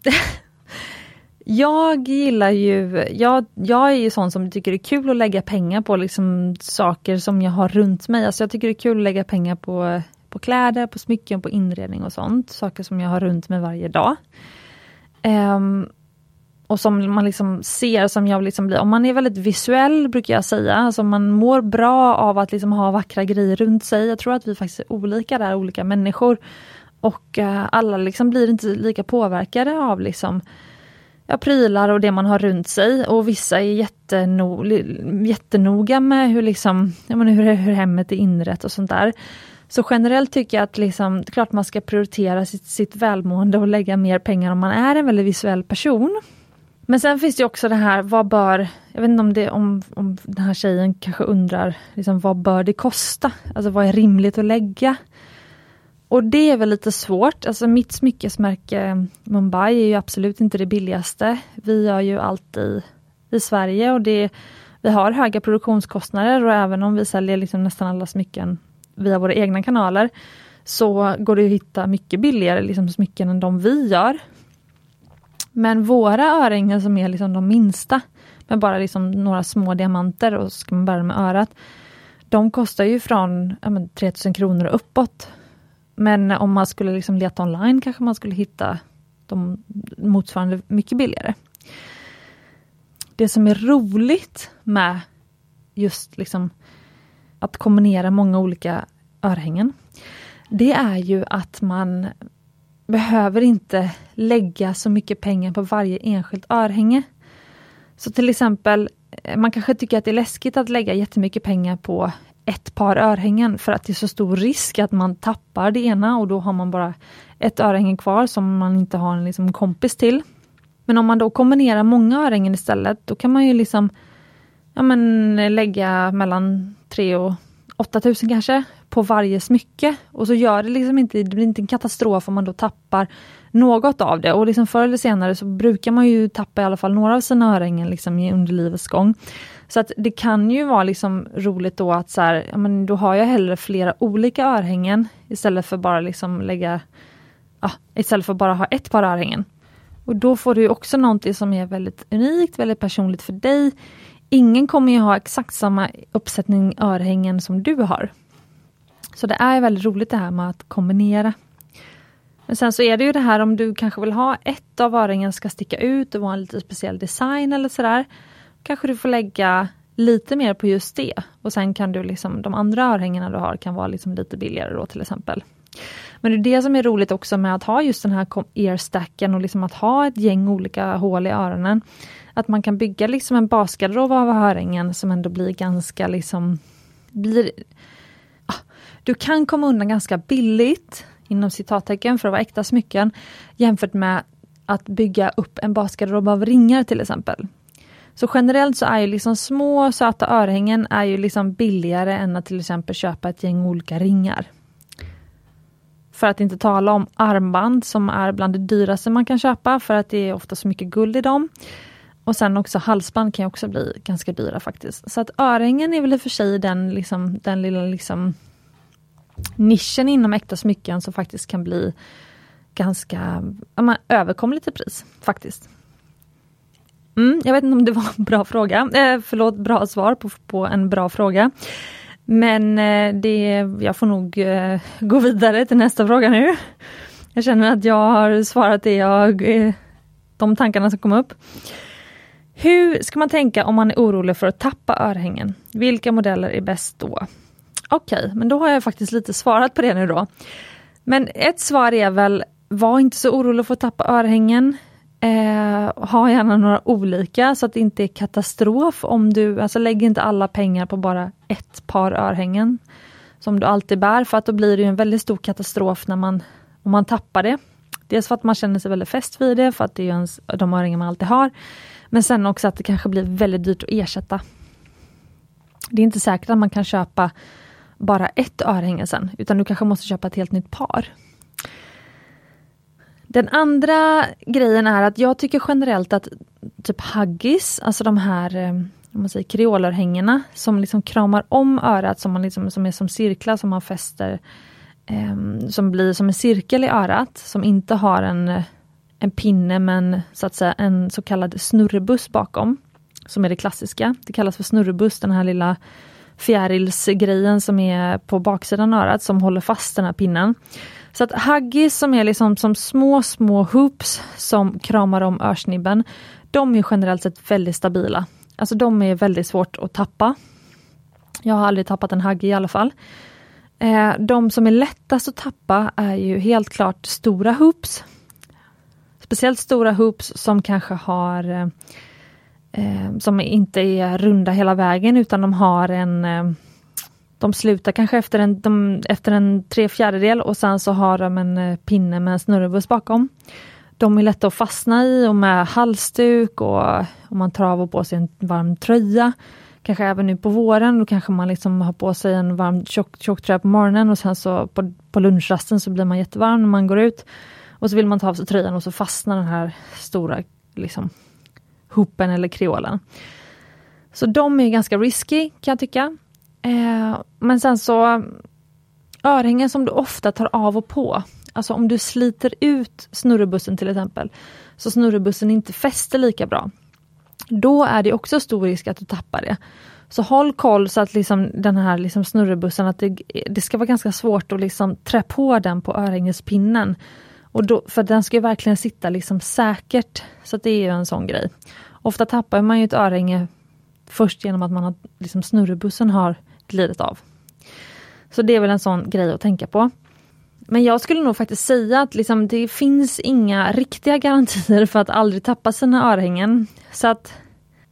jag gillar ju, jag, jag är ju sån som tycker det är kul att lägga pengar på liksom saker som jag har runt mig. Alltså jag tycker det är kul att lägga pengar på på kläder, på smycken, på inredning och sånt. Saker som jag har runt mig varje dag. Um, och som man liksom ser, som jag liksom blir, om man är väldigt visuell brukar jag säga, alltså man mår bra av att liksom ha vackra grejer runt sig. Jag tror att vi faktiskt är olika där, olika människor. Och uh, alla liksom blir inte lika påverkade av liksom ja, prylar och det man har runt sig och vissa är jätteno jättenoga med hur, liksom, menar, hur, hur hemmet är inrett och sånt där. Så generellt tycker jag att liksom, klart man ska prioritera sitt, sitt välmående och lägga mer pengar om man är en väldigt visuell person. Men sen finns det också det här, vad bör, jag vet inte om, det, om, om den här tjejen kanske undrar, liksom, vad bör det kosta? Alltså vad är rimligt att lägga? Och det är väl lite svårt, alltså mitt smyckesmärke Mumbai är ju absolut inte det billigaste. Vi gör ju allt i, i Sverige och det, vi har höga produktionskostnader och även om vi säljer liksom nästan alla smycken via våra egna kanaler, så går det att hitta mycket billigare liksom, smycken än de vi gör. Men våra örhängen som är liksom de minsta, med bara liksom några små diamanter och ska man bära med örat, de kostar ju från ja, men, 3000 kronor och uppåt. Men om man skulle liksom leta online kanske man skulle hitta de motsvarande mycket billigare. Det som är roligt med just liksom att kombinera många olika örhängen, det är ju att man behöver inte lägga så mycket pengar på varje enskilt örhänge. Så till exempel, eh, man kanske tycker att det är läskigt att lägga jättemycket pengar på ett par örhängen för att det är så stor risk att man tappar det ena och då har man bara ett örhänge kvar som man inte har en liksom kompis till. Men om man då kombinerar många örhängen istället, då kan man ju liksom ja, men, lägga mellan 3 och 8000 kanske på varje smycke. Och så gör det liksom inte, det blir inte en katastrof om man då tappar något av det. Och liksom förr eller senare så brukar man ju tappa i alla fall några av sina örhängen liksom under livets gång. Så att det kan ju vara liksom roligt då att så här, ja, men då har jag hellre flera olika örhängen istället för bara liksom lägga ja, istället för bara ha ett par örhängen. Och då får du också någonting som är väldigt unikt, väldigt personligt för dig. Ingen kommer ju ha exakt samma uppsättning örhängen som du har. Så det är väldigt roligt det här med att kombinera. Men sen så är det ju det här om du kanske vill ha ett av örhängen ska sticka ut och vara en lite speciell design eller sådär. Kanske du får lägga lite mer på just det. Och sen kan du liksom, de andra örhängena du har kan vara liksom lite billigare då till exempel. Men det är det som är roligt också med att ha just den här earstacken och liksom att ha ett gäng olika hål i öronen. Att man kan bygga liksom en basgarderob av örhängen som ändå blir ganska liksom blir, ah, Du kan komma undan ganska billigt inom citattecken för att vara äkta smycken jämfört med att bygga upp en basgarderob av ringar till exempel. Så generellt så är ju liksom små söta örhängen är ju liksom billigare än att till exempel köpa ett gäng olika ringar. För att inte tala om armband som är bland det dyraste man kan köpa för att det är ofta så mycket guld i dem. Och sen också halsband kan också bli ganska dyra faktiskt. Så att örhängen är väl i och för sig den, liksom, den lilla liksom, nischen inom äkta smycken som faktiskt kan bli ganska ja, överkomligt i pris faktiskt. Mm, jag vet inte om det var en bra fråga, eh, förlåt, bra svar på, på en bra fråga. Men eh, det, jag får nog eh, gå vidare till nästa fråga nu. Jag känner att jag har svarat det jag, eh, de tankarna som kom upp. Hur ska man tänka om man är orolig för att tappa örhängen? Vilka modeller är bäst då? Okej, okay, men då har jag faktiskt lite svarat på det nu då. Men ett svar är väl, var inte så orolig för att tappa örhängen. Eh, ha gärna några olika så att det inte är katastrof om du, alltså lägg inte alla pengar på bara ett par örhängen som du alltid bär för att då blir det en väldigt stor katastrof när man, om man tappar det. Dels för att man känner sig väldigt fäst vid det för att det är ens, de örhängen man alltid har. Men sen också att det kanske blir väldigt dyrt att ersätta. Det är inte säkert att man kan köpa bara ett örhänge sen, utan du kanske måste köpa ett helt nytt par. Den andra grejen är att jag tycker generellt att typ Huggies, alltså de här eh, om man säger, kreolörhängena som liksom kramar om örat som, man liksom, som är som cirklar som man fäster eh, som blir som en cirkel i örat som inte har en, en pinne med en så att säga en så kallad snurrebuss bakom. Som är det klassiska. Det kallas för snurrebuss, den här lilla fjärilsgrejen som är på baksidan av örat som håller fast den här pinnen. Så att huggies som är liksom som små, små hoops som kramar om örsnibben, de är generellt sett väldigt stabila. Alltså de är väldigt svårt att tappa. Jag har aldrig tappat en huggy i alla fall. Eh, de som är lättast att tappa är ju helt klart stora hoops. Speciellt stora hoops som kanske har eh, eh, som inte är runda hela vägen utan de har en eh, de slutar kanske efter en, de, efter en tre fjärdedel och sen så har de en eh, pinne med en snurrebuss bakom. De är lätta att fastna i och med halsduk och om man travar på sig en varm tröja. Kanske även nu på våren, då kanske man liksom har på sig en varm tjock, tjock tröja på morgonen och sen så på, på lunchrasten så blir man jättevarm när man går ut. Och så vill man ta av sig tröjan och så fastnar den här stora liksom, hoopen eller kreolen. Så de är ganska risky kan jag tycka. Eh, men sen så örhängen som du ofta tar av och på. Alltså om du sliter ut snurrebussen till exempel, så snurrebussen inte fäster lika bra. Då är det också stor risk att du tappar det. Så håll koll så att liksom den här liksom snurrebussen, att det, det ska vara ganska svårt att liksom trä på den på örhängespinnen. Och då, för den ska verkligen sitta liksom säkert. Så det är en sån grej. Ofta tappar man ju ett örhänge först genom att man har, liksom snurrebussen har glidit av. Så det är väl en sån grej att tänka på. Men jag skulle nog faktiskt säga att liksom, det finns inga riktiga garantier för att aldrig tappa sina örhängen. Så att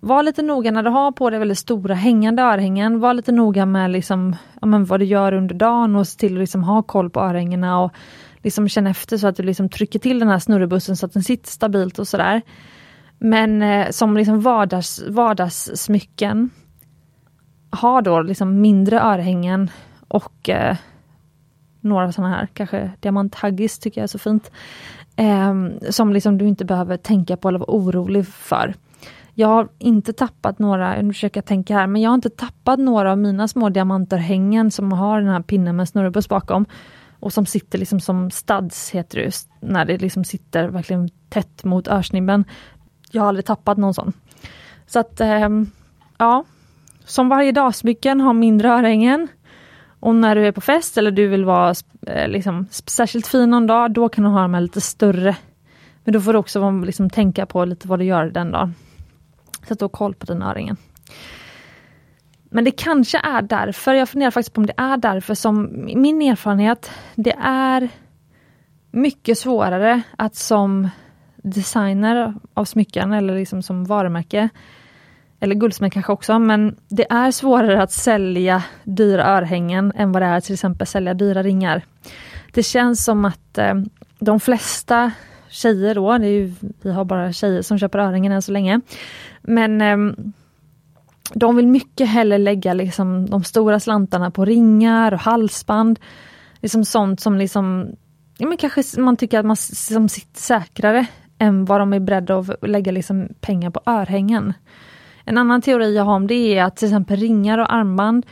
var lite noga när du har på dig väldigt stora hängande örhängen. Var lite noga med liksom, ja, men vad du gör under dagen och se till att liksom ha koll på örhängena och liksom känna efter så att du liksom trycker till den här snurrebussen så att den sitter stabilt och sådär. Men eh, som liksom vardags, vardagssmycken har då liksom mindre örhängen och eh, några sådana här, kanske diamanthaggis tycker jag är så fint. Eh, som liksom du inte behöver tänka på eller vara orolig för. Jag har inte tappat några, nu försöker jag tänka här, men jag har inte tappat några av mina små diamantörhängen som har den här pinnen med snurrebuss bakom. Och som sitter liksom som studs, heter det när det liksom sitter verkligen tätt mot örsnibben. Jag har aldrig tappat någon sån. Så att, eh, ja. Som varje dagsmycken har mindre örhängen. Och när du är på fest eller du vill vara eh, liksom, särskilt fin någon dag, då kan du ha de här lite större. Men då får du också liksom, tänka på lite vad du gör den dagen. Så att du har koll på den örhängen. Men det kanske är därför, jag funderar faktiskt på om det är därför som min erfarenhet, det är mycket svårare att som designer av smycken eller liksom som varumärke, eller guldsmed kanske också, men det är svårare att sälja dyra örhängen än vad det är att till exempel sälja dyra ringar. Det känns som att eh, de flesta tjejer då, det är ju, vi har bara tjejer som köper örhängen än så länge, men eh, de vill mycket hellre lägga liksom de stora slantarna på ringar och halsband. Liksom sånt som liksom, ja men kanske man tycker att man som sitter säkrare än vad de är beredda att lägga liksom pengar på örhängen. En annan teori jag har om det är att till exempel ringar och armband,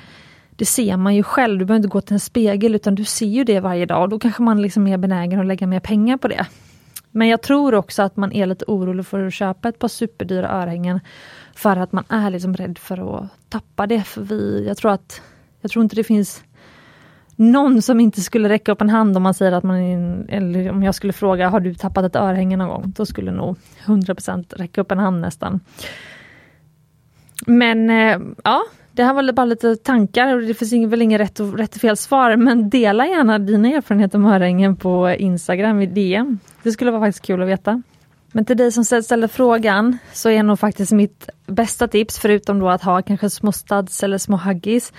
det ser man ju själv, du behöver inte gå till en spegel utan du ser ju det varje dag och då kanske man liksom är benägen att lägga mer pengar på det. Men jag tror också att man är lite orolig för att köpa ett par superdyra örhängen för att man är liksom rädd för att tappa det. För vi, jag, tror att, jag tror inte det finns någon som inte skulle räcka upp en hand om man säger att man, eller om jag skulle fråga, har du tappat ett örhänge någon gång? Då skulle nog 100% räcka upp en hand nästan. Men eh, ja, det här var bara lite tankar och det finns väl inget rätt och, rätt och fel svar, men dela gärna dina erfarenheter om örhängen på Instagram i DM. Det skulle vara faktiskt kul att veta. Men till dig som ställer frågan så är nog faktiskt mitt bästa tips, förutom då att ha kanske små studs eller små huggis,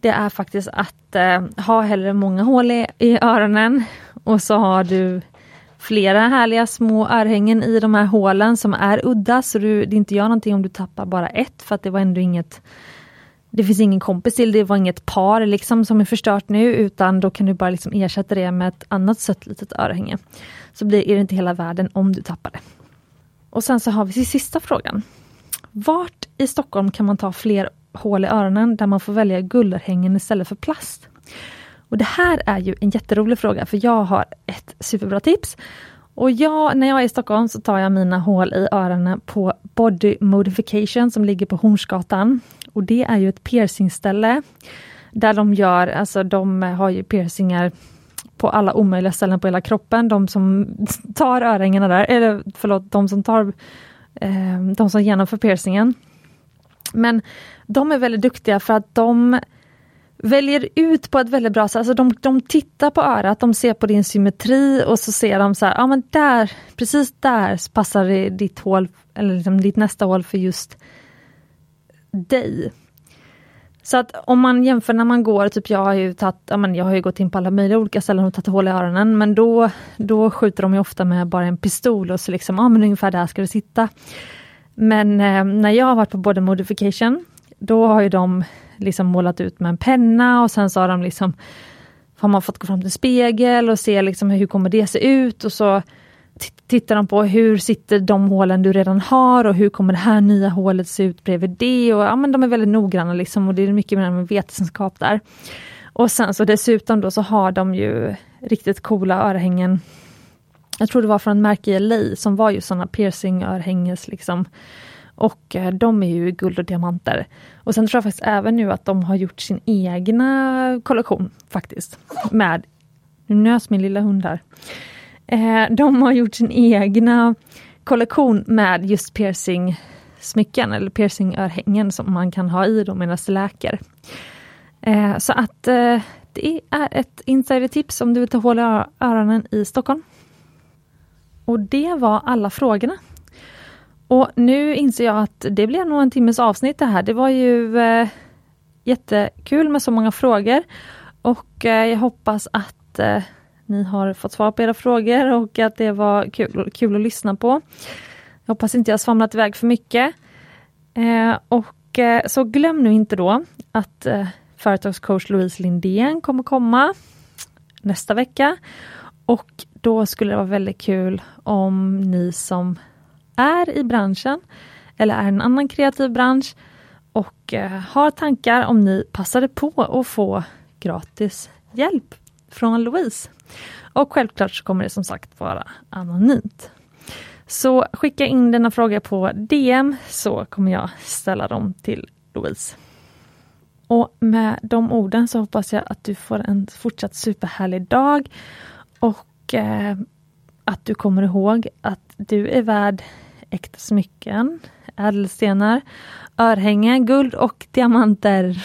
det är faktiskt att eh, ha hellre många hål i, i öronen och så har du flera härliga små örhängen i de här hålen som är udda så du, det inte gör någonting om du tappar bara ett för att det var ändå inget det finns ingen kompis till, det var inget par liksom som är förstört nu utan då kan du bara liksom ersätta det med ett annat sött litet örhänge. Så blir det inte hela världen om du tappar det. Och sen så har vi sista frågan. Vart i Stockholm kan man ta fler hål i öronen där man får välja guldörhängen istället för plast? Och Det här är ju en jätterolig fråga för jag har ett superbra tips. Och jag, när jag är i Stockholm så tar jag mina hål i öronen på Body Modification som ligger på Hornsgatan. Och det är ju ett piercingställe där de gör, alltså de har ju piercingar på alla omöjliga ställen på hela kroppen. De som tar örhängena där, eller förlåt, de som tar eh, de som genomför piercingen. Men de är väldigt duktiga för att de väljer ut på ett väldigt bra sätt. Alltså de, de tittar på örat, de ser på din symmetri och så ser de så här, ja men där, precis där passar ditt hål, eller liksom ditt nästa hål för just dig. Så att om man jämför när man går, typ jag har ju tatt, ja men jag har ju gått in på alla möjliga olika ställen och tagit hål i öronen, men då, då skjuter de ju ofta med bara en pistol och så liksom, ja men ungefär där ska det sitta. Men eh, när jag har varit på både modification, då har ju de liksom målat ut med en penna och sen så har de liksom har man fått gå fram till en spegel och se liksom hur kommer det se ut och så tittar de på hur sitter de hålen du redan har och hur kommer det här nya hålet se ut bredvid det. Och, ja, men de är väldigt noggranna liksom och det är mycket mer med vetenskap där. Och sen så dessutom då så har de ju riktigt coola örhängen. Jag tror det var från märke i LA som var ju sådana piercing-örhänges liksom. Och eh, de är ju guld och diamanter. Och sen tror jag faktiskt även nu att de har gjort sin egna kollektion faktiskt. Med, nu nös min lilla hund här. Eh, de har gjort sin egna kollektion med just piercing smycken eller piercingörhängen som man kan ha i då medan det läker. Eh, så att eh, det är ett insidertips om du vill ta hål i öronen i Stockholm. Och det var alla frågorna. Och nu inser jag att det blev nog en timmes avsnitt det här. Det var ju eh, jättekul med så många frågor och eh, jag hoppas att eh, ni har fått svar på era frågor och att det var kul, kul att lyssna på. Jag hoppas inte jag svamlat iväg för mycket. Eh, och eh, så glöm nu inte då att eh, företagscoach Louise Lindén kommer komma nästa vecka. Och då skulle det vara väldigt kul om ni som är i branschen eller är en annan kreativ bransch och eh, har tankar om ni passade på att få gratis hjälp från Louise. Och självklart så kommer det som sagt vara anonymt. Så skicka in dina frågor på DM så kommer jag ställa dem till Louise. Och med de orden så hoppas jag att du får en fortsatt superhärlig dag och eh, att du kommer ihåg att du är värd äkta smycken, ädelstenar, örhängen, guld och diamanter.